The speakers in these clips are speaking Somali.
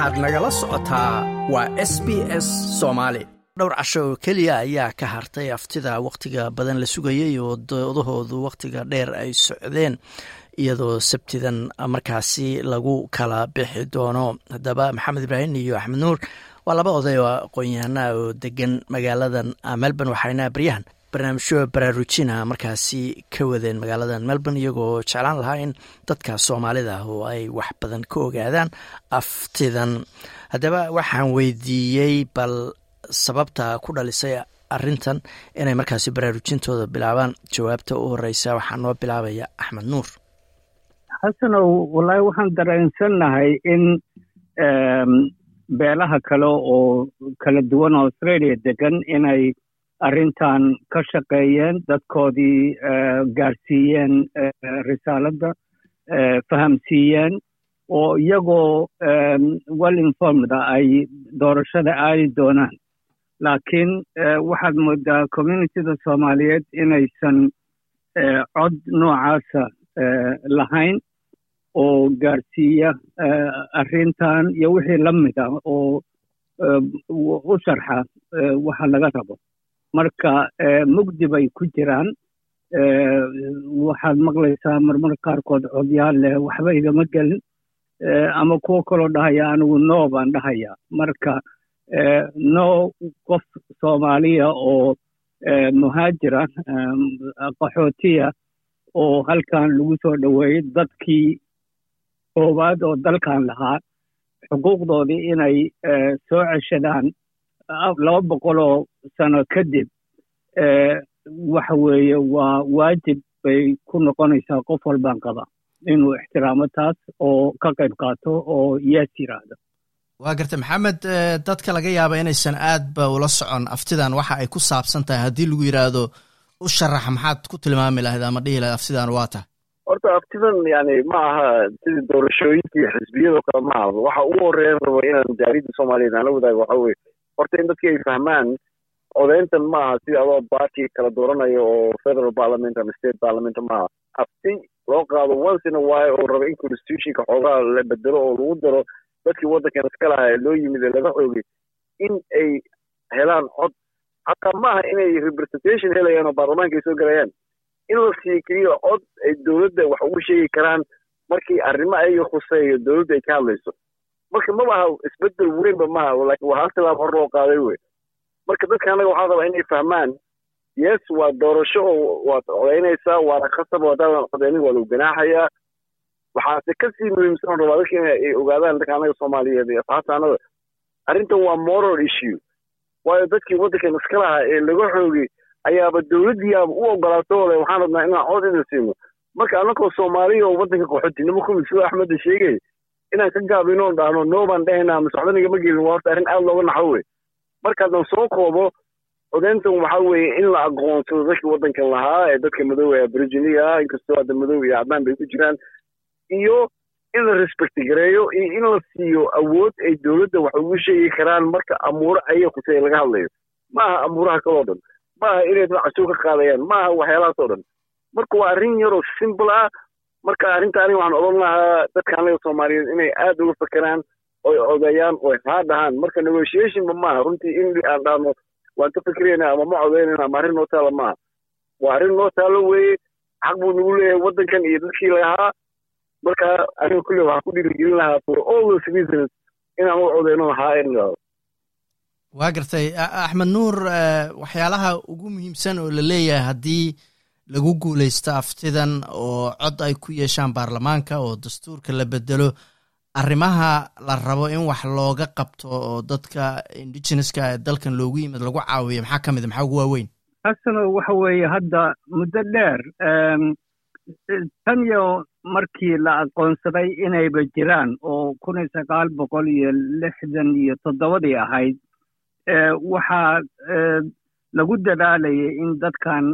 waxaad nagala socotaa waa s b s soomaali dhowr casho oo keliya ayaa ka hartay aftida wakhtiga badan la sugayay oo doodahoodu wakhtiga dheer ay socdeen iyadoo sabtidan markaasi lagu kala bixi doono. Haddaba maxamed ibraahim iyo axmed nuur waa laba oday oo aqoon-yahanaa oo degan magaaladan melbourne waxayna baryahan barnaamijyo baraarujina markaasi ka wadeen magaaladan melbourne iyagoo jeclaan lahaa in dadka soomaalida ah oo ay wax badan ka ogaadaan aftidan haddaba waxaan weydiiyey bal sababta ku dhalisay arintan inay markaasi baraarujintooda bilaabaan. Jawaabta u horeysa waxaa noo bilaabaya axmed nuur. Xasanow wallaahi waxaan dareensannahay in beelaha kale oo kala duwan oo australia degan inay arrintan ka shaqeeyeen dadkoodii gaarsiiyeen risaaladda fahamsiiyeen oo iyagoo well informed ay doorashada aadi doonaan. Laakiin waxaad moodaa communitida soomaaliyeed inaysan cod noocaasa lahayn oo gaarsiiya arrintan iyo wixii la mid ah oo u sharxa waxa laga rabo marka mugdi bay ku jiraan. Waxaad maqlaysaa marmar qaarkood codyaal leh waxba igama gelin. Ama kuwo kaloo dhahaya anigu no baan dhahaya marka no qof soomaaliya oo muhaajira qaxootiya oo halkan lagu soo dhoweeyey dadkii koowaad oo dalkan lahaa xuquuqdoodii inay soo ceshadaan laba boqoloo sano kadib waxa weeye waa waajib bay ku noqonaysaa qof walbaan qaba inuu ixtiraamo taas oo ka qayb qaato oo yees yiraahdo. Waa garta maxamed dadka laga yaaba inaysan aad ba ula socon aftidan waxa ay ku saabsan tahay haddii lagu yidhaahdo u sharax maxaad ku tilmaami lahayd ama dhihi lahayd aftidan waa tahay? Horta aftidan yani ma aha sidii doorashooyinkii xisbiyadoo kale ma aha waxa ugu horeeyan rabo inaan jaarida soomaaliyeed aan la wadaago waxa weye horta in dadkii ay fahmaan codayntan ma aha si adoo baarti kala dooranayo oo federal parliament ama state parliament ma aha. Afti loo qaado once in a while oo raba in constitutionka xoogaha la bedelo oo lagu daro dadkii waddankan iska lahaa loo yimid ee laga xoogay in ay helaan cod. Hataa ma aha inay representation helayaan oo baarlamaanka ay soo gelayaan in la siiyo keliya cod ay dowladda wax ugu sheegi karaan markii arrimo ayaga khuseeyo dowladda ay ka hadlayso marka maba aha isbeddel weynba maaha laakiin waa hal tilaab hor loo qaaday wey. Marka dadka annaga waxaa rabaa inay fahmaan yes waa doorasho oo waad codaynaysaa waana khasab haddaadan codaynin waa lagu ganaaxayaa waxaase ka sii muhiimsan rabaa dadka inay ogaadaan dadka annaga soomaaliyeed iyo asxaabtaanada arrintan waa moral issue. Waayo dadkii waddankan iska lahaa ee laga xoogay ayaaba dowladdiiaba u ogolaato le waxaan rabnaa inaan cod ina siino. Marka annakoo soomaaliya oo waddanka qaxootinimo ku mid sida axmedda sheegay inaan ka gaabinoon dhahno no baan dhahaynaa mise waxba nigama gelin waa horta arrin aad looga naxo wey marka haddaan soo koobo codayntan waxaa weeye in la aqoonsado dadkii waddankan lahaa ee dadka madow ee aboriginiga ah inkastoo hadda madow iyo cadaan bay ku jiraan iyo in la respecti gareeyo iyo in la siiyo awood ay dowladda wax ugu sheegi karaan marka amuuro ayaga khusey laga hadlayo. Ma aha amuuraha kaloo dhan ma aha inay dad cashuur ka qaadayaan ma aha waxyaalahaas oo dhan. Marka waa arrin yaroo simple ah marka arrinta aniga waxaan odhan lahaa dadka anaga soomaaliyeed inay aad uga fakeraan oy codayaan oy haa dhahaan marka negotiationba maaha runtii in aan dhahno waan ka fikirayna ama ma codaynayna ama arrin noo taala maaha. Waa arrin noo taalo weeye xaq buu nagu leeyahay waddankan iyo dadkii lahaa marka aniga kulle waxaan ku dhiirigelin lahaa for all those reasons inaan u codayno lahaa in waa gartay axmed nuur waxyaalaha ugu muhiimsan oo la leeyahay haddii lagu guulaysto aftidan oo cod ay ku yeeshaan baarlamaanka oo dastuurka la bedelo arrimaha la rabo in wax looga qabto oo dadka indigeneska ee dalkan loogu yimid lagu caawiyo maxaa ka mid a maxaa ugu waaweyn? Xasano waxa weeye hadda muddo dheer tan iyo markii la aqoonsaday inayba jiraan oo kun iyo sagaal boqol iyo lixdan iyo toddobadii ahayd waxaa lagu dadaalayay in dadkan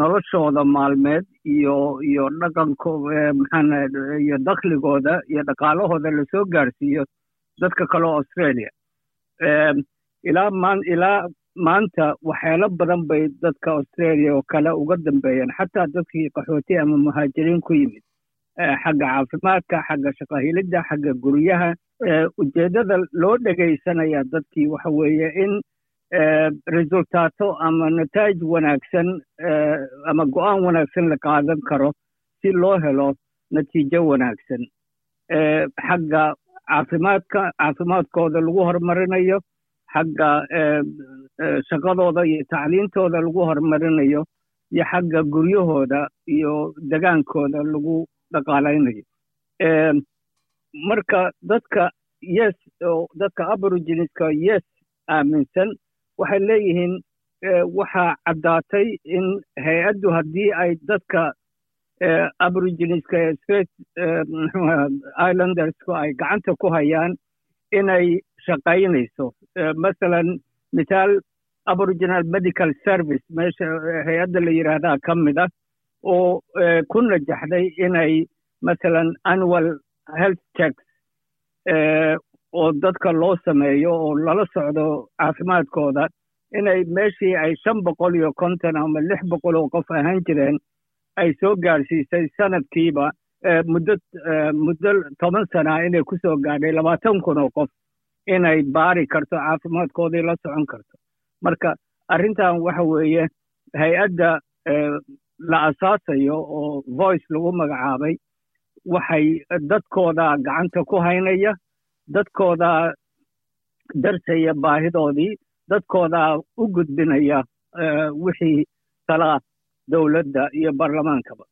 noloshooda maalmeed iyo iyo dhaqanko maxaan dakhligooda iyo dhaqaalahooda la soo gaarsiiyo dadka kale oo australia. Ilaa maan ilaa maanta waxyaalo badan bay dadka australia oo kale uga dambeeyeen xataa dadkii qaxooti ama muhaajiriin ku yimid. Xagga caafimaadka xagga shaqahilidda xagga guryaha. Ujeeddada loo dhegaysanaya dadkii waxa weeye in resultaato ama nataa'ij wanaagsan ama go'aan wanaagsan la qaadan karo si loo helo natiijo wanaagsan. Xagga caafimaadka caafimaadkooda lagu horumarinayo xagga shaqadooda iyo tacliintooda lagu horumarinayo iyo xagga guryahooda iyo degaankooda lagu dhaqaalaynayo marka dadka yes dadka aboriginiska yes aaminsan waxay leeyihiin waxaa caddaatay in hay'addu haddii ay dadka aboriginiska straight islandersku ay gacanta ku hayaan inay shaqaynayso. Masalan mithaal aboriginal medical service meesha hay'adda la yidhaahdaa ka mid ah oo ku najaxday inay masalan annual health checks oo dadka loo sameeyo oo lala socdo caafimaadkooda inay meeshii ay shan boqol iyo konton ama lix boqol oo qof ahaan jireen ay soo gaadhsiisay sanadkiiba muddo muddo toban sana inay ku soo gaadhay labaatan kun oo qof inay baari karto caafimaadkoodii la socon karto. Marka arrintan waxa weeye hay'adda la asaasayo oo voice lagu magacaabay waxay dadkooda gacanta ku haynaya dadkooda darsaya baahidoodii dadkooda u gudbinaya wixii talaa dowladda iyo baarlamaankaba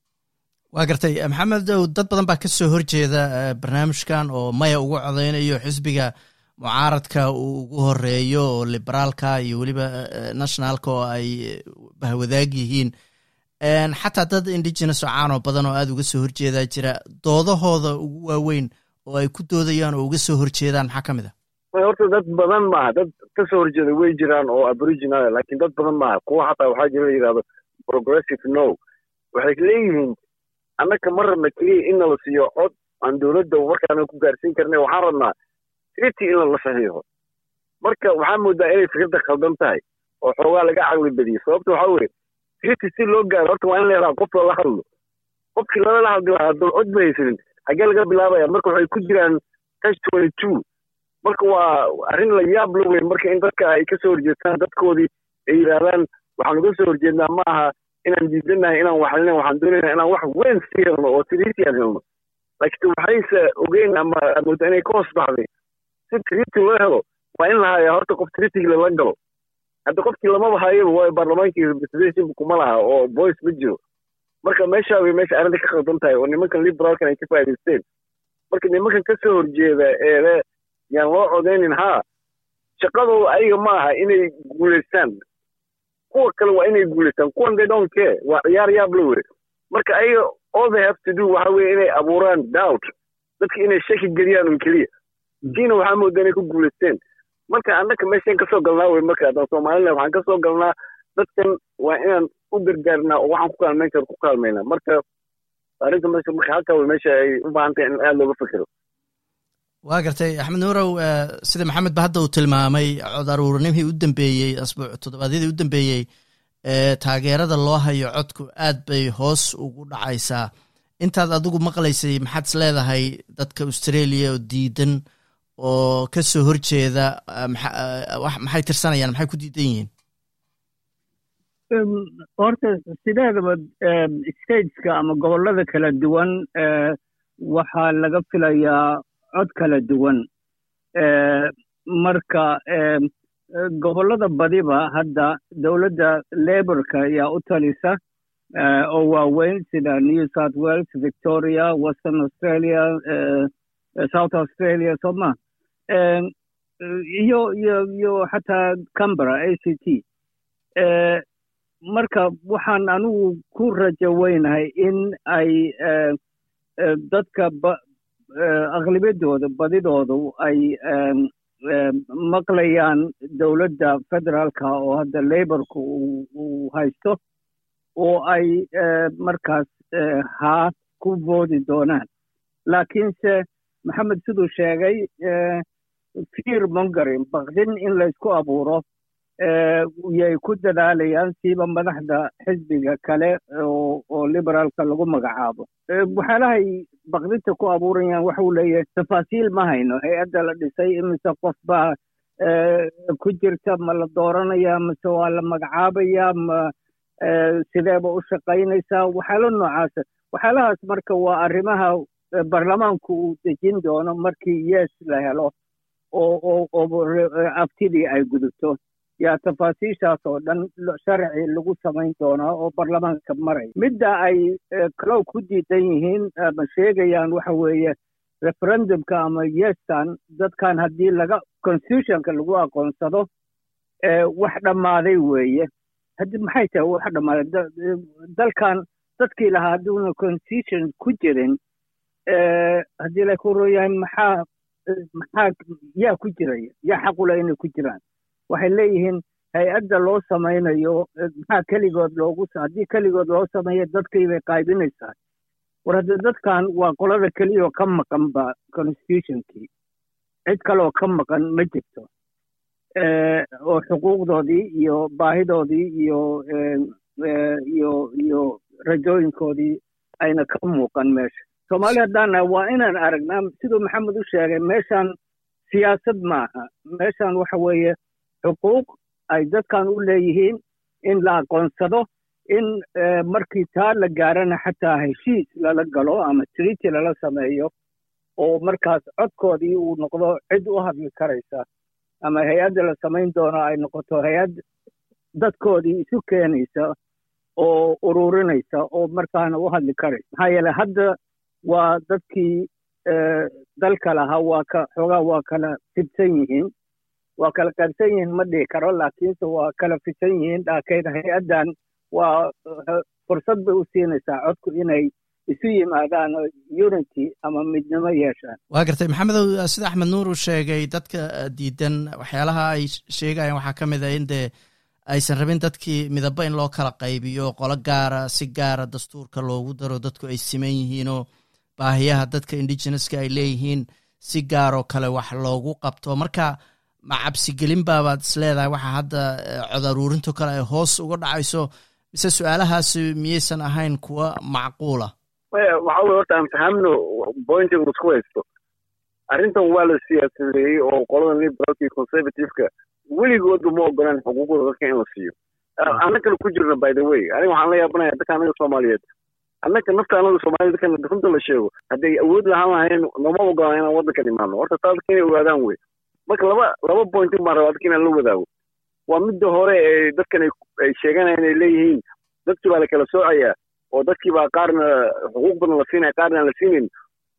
waa gartay maxamed ow dad badan baa ka soo horjeeda barnaamijkan oo maya ugu codeynayo xisbiga mucaaradka uu ugu horeeyo oo liberaalka iyo weliba nationalka oo ay bahwadaag yihiin xataa dad indigenous oo caanoo badan oo aada uga soo horjeedaa jira doodahooda ugu waaweyn oo ay ku doodayaan oo uga soo horjeedaan maxaa ka mid a horta dad badan maaha dad ka soo horjeeda way jiraan oo aboriginal laakiin dad badan maaha. Kuwa xataa waxaa jira la yidhahdo progressive no. Waxay leeyihiin annaka ma rabna keliya in nala siiyo cod aan dowladda markaana ku gaarsiin karna waxaan rabnaa trity in lala saxiixo marka waxaa moodaa inay fikradda khaldan tahay oo xoogaa laga caqli badiyey sababta waxaa weye trity si loo gaaro horta waa in la yaraa qof lala hadlo. Qofkii lalala hadli lahaa hadduu cod ba haysanin xaggee laga bilaabaya marka waxay ku jiraan marka waa arrin la yaab la weyn marka in dadka ay ka soo horjeestaan dadkoodii ay yidhaahdaan waxaan uga soo horjeednaa ma aha inaan diidanahay inaan waxalina waxaan doonaynaa inaan wax weyn sii helno oo trity aan helno. Laakiin waxayse ogeyn ama mooda inay ka hoos baxday. Si trity loo helo waa in la haya horta qof tritigi lala galo. Hadda qofkii lamaba hayaba waayo baarlamaankii representation kuma laha oo voice ma jiro marka meesha way meesha arrinta ka khaldan tahay oo nimankan liberaalkan ay ka faa'idaysteen marka nimankan ka soo horjeeda eele yaan loo codaynin haa shaqadooda ayaga ma aha inay guulaystaan kuwa kale waa inay guulaystaan kuwan they don't care waa ciyaar yaab la were marka ayaga all they have to do waxa weeye inay abuuraan doubt dadka inay shaki geliyaan un keliya. Kiina waxaa moodaa inay ku guulaysteen marka annaka meeshaan ka soo galnaa wey marka haddaan soomaalina waxaan ka soo galnaa dadkan waa inaan u gargaarnaa oo waxaan ku kaalmayn karo ku kaalmaynaa marka arrinta meesha marka halkaa wey meesha ay u baahan tahay in aada looga fikiro. Waa gartay axmed nuurow sida maxamed ba hadda uu tilmaamay cod aruurinimihii u dambeeyey asbuuc toddobaadyadii u dambeeyey taageerada loo hayo codku aad bay hoos ugu dhacaysaa. Intaad adigu maqlaysay maxaad is leedahay dadka australia oo diidan oo ka soo horjeeda maxay tirsanayaan maxay ku diidan yihiin horta sideedaba stateska ama gobollada kala duwan waxaa laga filayaa cod kala duwan. Marka gobollada badiba hadda dowladda laborka ayaa u talisa oo waaweyn sida new south wales victoria western australia south australia soma iyo iyo iyo xataa cambera a c t marka waxaan anigu ku rajo weynahay in ay dadka aqlibiyadooda badidoodu ay maqlayaan dowladda federaalka oo hadda laborka uu haysto oo ay markaas haa ku boodi doonaan. Laakiinse maxamed siduu sheegay fear mongering bakdin in laysku abuuro yay ku dadaalayaan siiba madaxda xisbiga kale oo liberaalka lagu magacaabo. Waxyaalahay bakdinta ku abuurayaan waxuu leeyahay tafaasiil ma hayno hay'adda la dhisay imise qof baa ku jirta ma la dooranaya mise waa la magacaabaya ma sideeba u shaqaynaysaa waxyaalo noocaasa waxyaalahaas marka waa arrimaha baarlamaanku uu dejin doono markii yes la helo oo oo aftidii ay gudubto yaa tafaasiishaas oo dhan sharci lagu samayn doonaa oo baarlamaanka maraya midda ay kalow ku diidan yihiin ama sheegayaan waxa weeye referendumka ama yestan dadkan haddii laga constitutionka lagu aqoonsado wax dhammaaday weeye. Haddi maxay tahay wax dhammaaday? Dalkan dadkii lahaa hadduuna constitution ku jirin haddii la ku royahay maxaa maxaa yaa ku jiraya yaa xaqula inay ku jiraan waxay leeyihiin hay'adda loo samaynayo maxaa keligood loogu haddii keligood loo sameeyo dadkii bay qaybinaysaa. War hadda dadkan waa qolada keliyaoo ka maqanba constitutionkii. Cid kaleoo ka maqan ma jirto. Oo xuquuqdoodii iyo baahidoodii iyo iyo iyo rajooyinkoodii ayna ka muuqan meesha. Soomaali haddaana waa inaan aragnaa siduu maxamed u sheegay meeshan siyaasad maaha. Meeshan waxa weeye xuquuq ay dadkan u leeyihiin in la aqoonsado in markii taa la gaarana xataa heshiis lala galo ama treaty lala sameeyo oo markaas codkoodii uu noqdo cid u hadli karaysa ama hay'adda la samayn doono ay noqoto hay'ad dadkoodii isu keenaysa oo ururinaysa oo markaana u hadli karaysa maxaa yeele hadda waa dadkii dalka lahaa waa ka xoogaa waa kala fidsan yihiin waa kala qaybsan yihiin ma dhihi karo laakiinse waa kala fidsan yihiin dhaakayda hay'addan waa fursad bay u siinaysaa codku inay isu yimaadaan unity ama midnimo yeeshaan waa gartay maxamedow sida axmed nuur uu sheegay dadka diidan waxyaalaha ay sheegayaan waxaa ka mid a in dee aysan rabin dadkii midaba in loo kala qaybiyo qolo gaara si gaara dastuurka loogu daro dadku ay siman yihiinoo baahiyaha dadka indigeneska ay leeyihiin si gaaroo kale wax loogu qabto. Marka ma cabsigelin baabaad isleedahay waxa hadda cod aruurinto kale ay hoos uga dhacayso. Mise su'aalahaasi miyaysan ahayn kuwa macquula? Waxa weye horta aan fahamno pointiga isku haysto. Arrintan waa la siyaasadeeyey oo qolada liberalka iyo conservativeka weligoodba ma ogolaan xuquuqda dadka in la siiyo. Annagana ku jirna by the way aniga waxaan la yaabanaya dadka anaga soomaaliyeed. Annaka nafta anaga soomaaliyed dadkan runta la sheego. Hadday awood lahaan lahayn nooma ogolaan inaan waddankan imaano. Horta taa dadka inay ogaadaan wey marka laba laba point baan rabaa dadka inaan la wadaago. Waa midda hore ee dadkan ay sheeganayaan ay leeyihiin. Dadkii baa la kala soocayaa oo dadkii baa qaarna xuquuq badan la siinaya qaarna aan la siinayn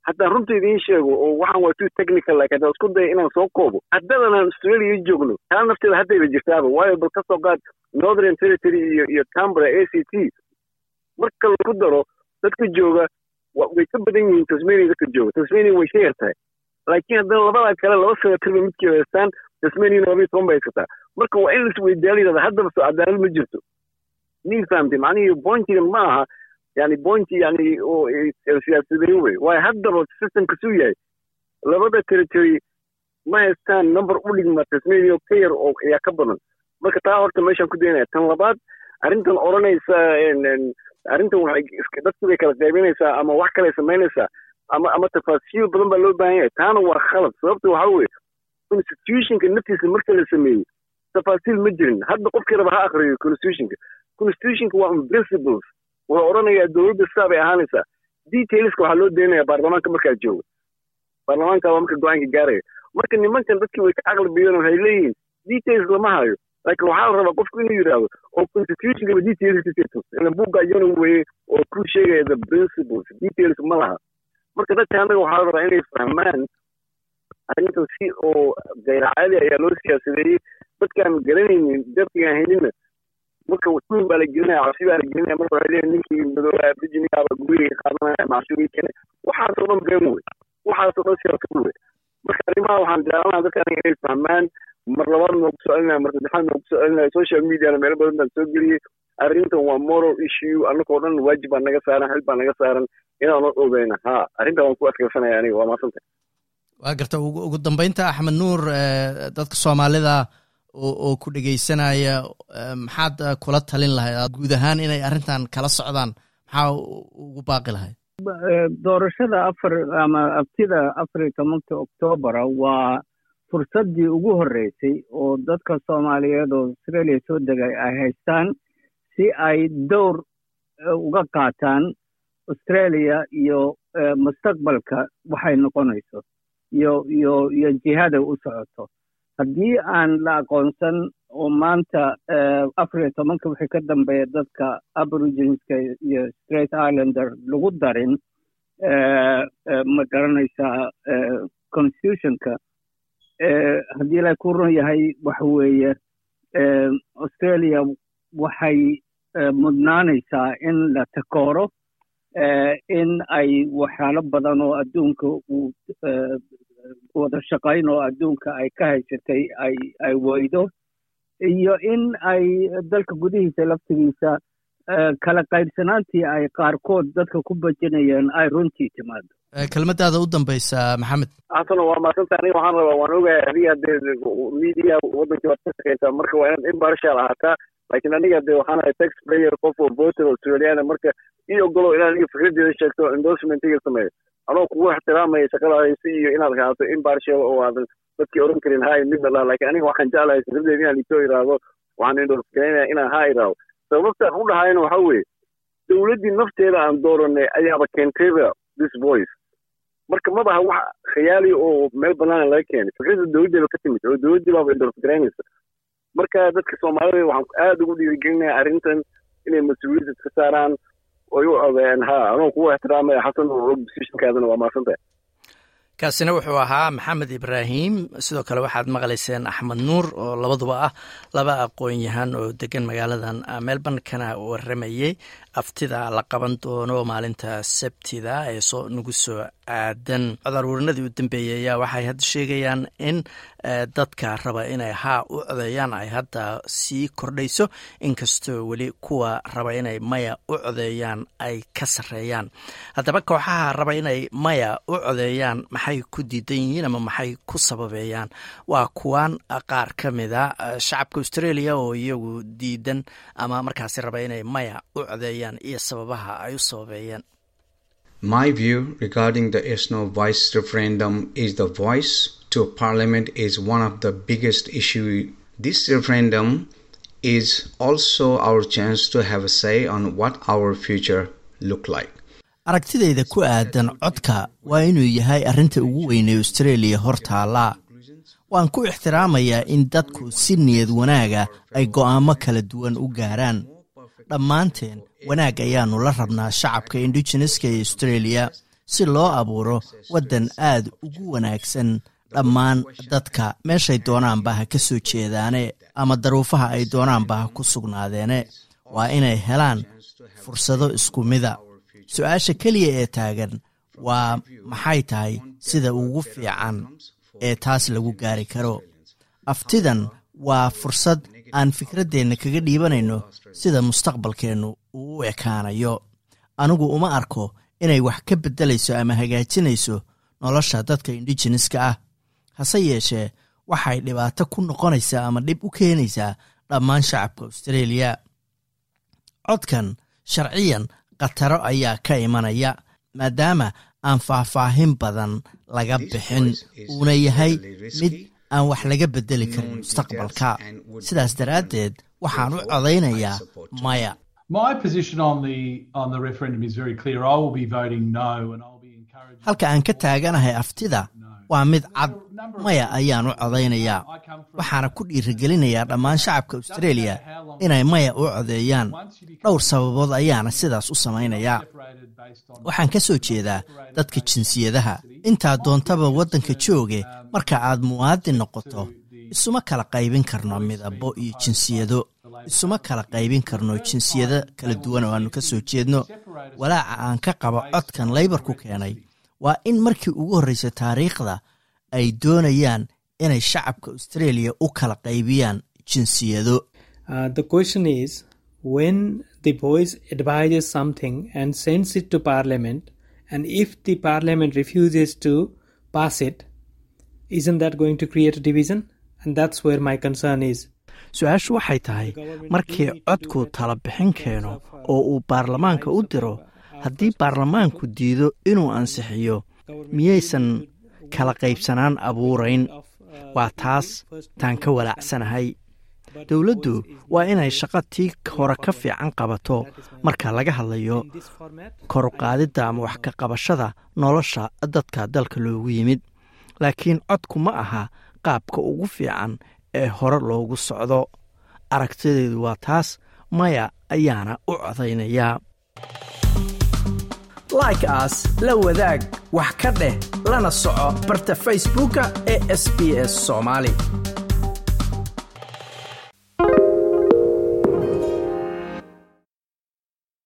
haddaan runta idiin sheego oo waxaan waa too technical like haddaan isku daya inaan soo koobo haddadan aan australia joogno taa nafteeda haddayba jirtaaba waayo bal ka soo qaad northern territory iyo iyo cambra a c t. Marka lagu daro dadka jooga way ka badan yihiin tasmania dadka jooga. Tasmania way ka yar tahay laakiin haddana labada kale laba senatarba midkii haystaan tasmaniana labayo toban bay haysataa marka waa in laisweydaala yidhahda haddaba soo cadaalad ma jirto mii fahamtay macnihii pointigan ma aha yani pointi yani oo siyaasadeyn wey waayo haddaba systemka suu yahay labada territory ma haystaan number u dhigma tasmania ka yar oo ayaa ka badan marka taa horta meeshaan ku daynaya tan labaad arrintan odhanaysa arrintan waxay dadku bay kala qaybinaysaa ama wax kale samaynaysaa ama ama tafaasiil badan baa loo baahan yahay. Taana waa khalad. Sababta waxa weeye constitutionka naftiisa marka la sameeyey tafaasiil ma jirin. Hadda qofkii raba ha akriyo constitutionka. Constitutionka waa un principles. Wuxuu odhanayaa dowladda sidaa ahaanaysaa. Detailska waxaa loo daynaya baarlamaanka markaa jooga. Baarlamaanka waa marka go'aanka gaaraya. Marka nimankan dadkii way ka caqli bayan waxay leeyihiin details lama hayo. Laakiin waxaa la rabaa qofku inuu yidhaahdo oo constitutionkaba details ila buugga iyana weye oo ku sheegaya the principles. Details ma laha marka dadka annaga waxaa rabaa inay fahmaan arrintan si oo gayracaadi ayaa loo siyaasadeeyey. Dadkaan garanaynin dartigaan haynina marka tuun baa la gelinaya cabsi baa la gelinaya marka waxay leeyihiin ninkii madoobaha bijinigaaba gurigay qaadanaya macsuurii kene. Waxaasoo dhan been wey. Waxaasoo dhan siyaasad wey. Marka arrimaha waxaan jeclanaha dadka aniga inay fahmaan mar labaad noogu soo celinaya mar saddexaad noogu soo celinaya social mediana meelo badan baan soo geliyey arrintan waa moral issue annagoo dhan waajib baa naga saaran xil baa naga saaran inaan o ogeyna ha arrintan waan ku adkaysanaya aniga waa maasanta waa garta ugu dambeynta axmed nuur dadka soomaalida oo ku dhegeysanaya maxaad kula talin lahayd? Guud ahaan inay arrintan kala socdaan maxaa ugu baaqi lahayd? Doorashada afar ama abtida afar iyo tobanka oktobara waa fursaddii ugu horreysay oo dadka soomaaliyeed oo australia soo degay ay haystaan si ay dowr uga qaataan australia iyo mustaqbalka waxay noqonayso iyo iyo iyo jihada u socoto. Haddii aan la aqoonsan oo maanta afar iyo tobanka wixii ka dambeeya dadka aboriginska iyo straight islander lagu darin ma garanaysaa constitutionka. Haddii la ku run yahay waxa weeye australia waxay mudnaanaysaa in la takooro in ay waxyaalo badan oo adduunka uu wada shaqayn oo adduunka ay ka haysatay ay ay weydo iyo in ay dalka gudihiisa laftigiisa kala qaybsanaantii ay qaarkood dadka ku bajinayeen ay runtii timaado kelmadaada u dambaysa maxamed. Xasano waa maasanta aniga waxaan rabaa waan ogahay adiga dee media wadankii waad ka shaqeysaa marka waa inaad impartial ahaataa laakiin aniga dee waxaan ahay tax player qof oo voter australiana marka ii ogolo inaan aniga fikradeeda sheegto endorsementiga sameeyo. Anoo kugu ixtiraamaya shaqada haysi iyo inaad ahaato impartial oo aadan dadkii oran karin hay midna laha laakiin aniga waxaan jeclahay fikradeeda inaan isoo iraahdo waxaan endorse garaynaya inaan ha iraahdo sababtaan u dhahayna waxaa weeye dowladdii nafteeda aan dooranay ayaaba keentayba this voice. Marka mabaha wax khiyaali oo meel banaana laga keenay. Fikradda dowladdeeba ka timid oo dowladdii baaba endorse garaynaysa marka dadka soomaalida waxaan aada ugu dhiirigelinaya arrintan inay mas'uuliyadda iska saaraan oy u odeeyaan ha anoo kugu ixtiraamaya xasan oo waa maasantahay kaasina wuxuu ahaa maxamed ibraahim. Sidoo kale waxaad maqlayseen axmed nuur oo labaduba ah laba aqoon-yahan oo degan magaaladan melbourne kana waramayey aftida la qaban doono maalinta sabtida ee soo nagu soo aadan. Codaruurinadii u dambeeyey ayaa waxay hadda sheegayaan in dadka raba inay haa u codeeyaan ay hadda sii kordhayso inkastoo weli kuwa raba inay maya u codeeyaan ay ka sarreeyaan. Haddaba kooxaha raba inay maya u codeeyaan maxay ku diidan yihiin ama maxay ku sababeeyaan? Waa kuwan qaar ka mida shacabka australia oo iyagu diidan ama markaasi raba inay maya u codeeyaan iyo sababaha ay u sababeeyeen My view regarding the Esno Vice referendum is the voice to Parliament is one of the biggest issue. This referendum is also our chance to have a say on what our future look like. aragtidayda ku aadan codka waa inuu yahay arrinta ugu weynay australia hor taallaa waan ku ixtiraamayaa in dadku si niyad wanaaga ay go'aamo kala duwan u gaaraan dhammaanteen wanaag ayaannu la rabnaa shacabka indigeneska ee australia si loo abuuro waddan aad ugu wanaagsan dhammaan dadka. Meeshay doonaanba ha ka soo jeedaane ama daruufaha ay doonaanba ha ku sugnaadeene waa inay helaan fursado isku mida su'aasha keliya ee taagan waa maxay tahay sida ugu fiican ee taas lagu gaari karo? Aftidan waa fursad aan fikraddeenna kaga dhiibanayno sida mustaqbalkeennu uu u ekaanayo. Anigu uma arko inay wax ka beddelayso ama hagaajinayso nolosha dadka indigeneska ah. Hase yeeshee waxay dhibaato ku noqonaysaa ama dhib u keenaysaa dhammaan shacabka australia. Codkan sharciyan khataro ayaa ka imanaya maadaama aan faahfaahin badan laga bixin. Uuna yahay mid aan wax laga beddeli karin mustaqbalka. sidaas daraaddeed waxaan u codaynayaa maya. Halka aan ka taaganahay aftida waa mid cad. Maya ayaan u codaynayaa waxaana ku dhiirigelinayaa dhammaan shacabka australia inay maya u codeeyaan. Dhowr sababood ayaana sidaas u samaynayaa. waxaan ka soo jeedaa dadka jinsiyadaha intaa doontaba waddanka jooge marka aad muwaadin noqoto isuma kala qaybin karno midabo iyo jinsiyado. Isuma kala qaybin karno jinsiyado kala duwan oo aannu ka soo jeedno. Walaaca aan ka qabo codkan laybarku keenay waa in markii ugu horreysay taariikhda ay doonayaan inay shacabka australia u kala qaybiyaan jinsiyado and if the parliament refuses to pass it isn't that going to create a division? And that's where my concern is. Su'aashu waxay tahay markii codku tala bixin keeno oo uu baarlamaanka u diro haddii baarlamaanku diido inuu ansixiyo miyaysan kala qaybsanaan abuurayn. waa taas taan ka walaacsanahay dowladdu waa inay shaqo tii hore ka fiican qabato. Marka laga hadlayo koruqaadidda ama wax ka qabashada nolosha dadka dalka loogu yimid. Laakiin codku ma aha qaabka ugu fiican ee hore loogu socdo. Aragtideedu waa taas maya ayaana u codaynayaa like aas la wadaag wax ka dheh lana soco barta facebooka ee sb s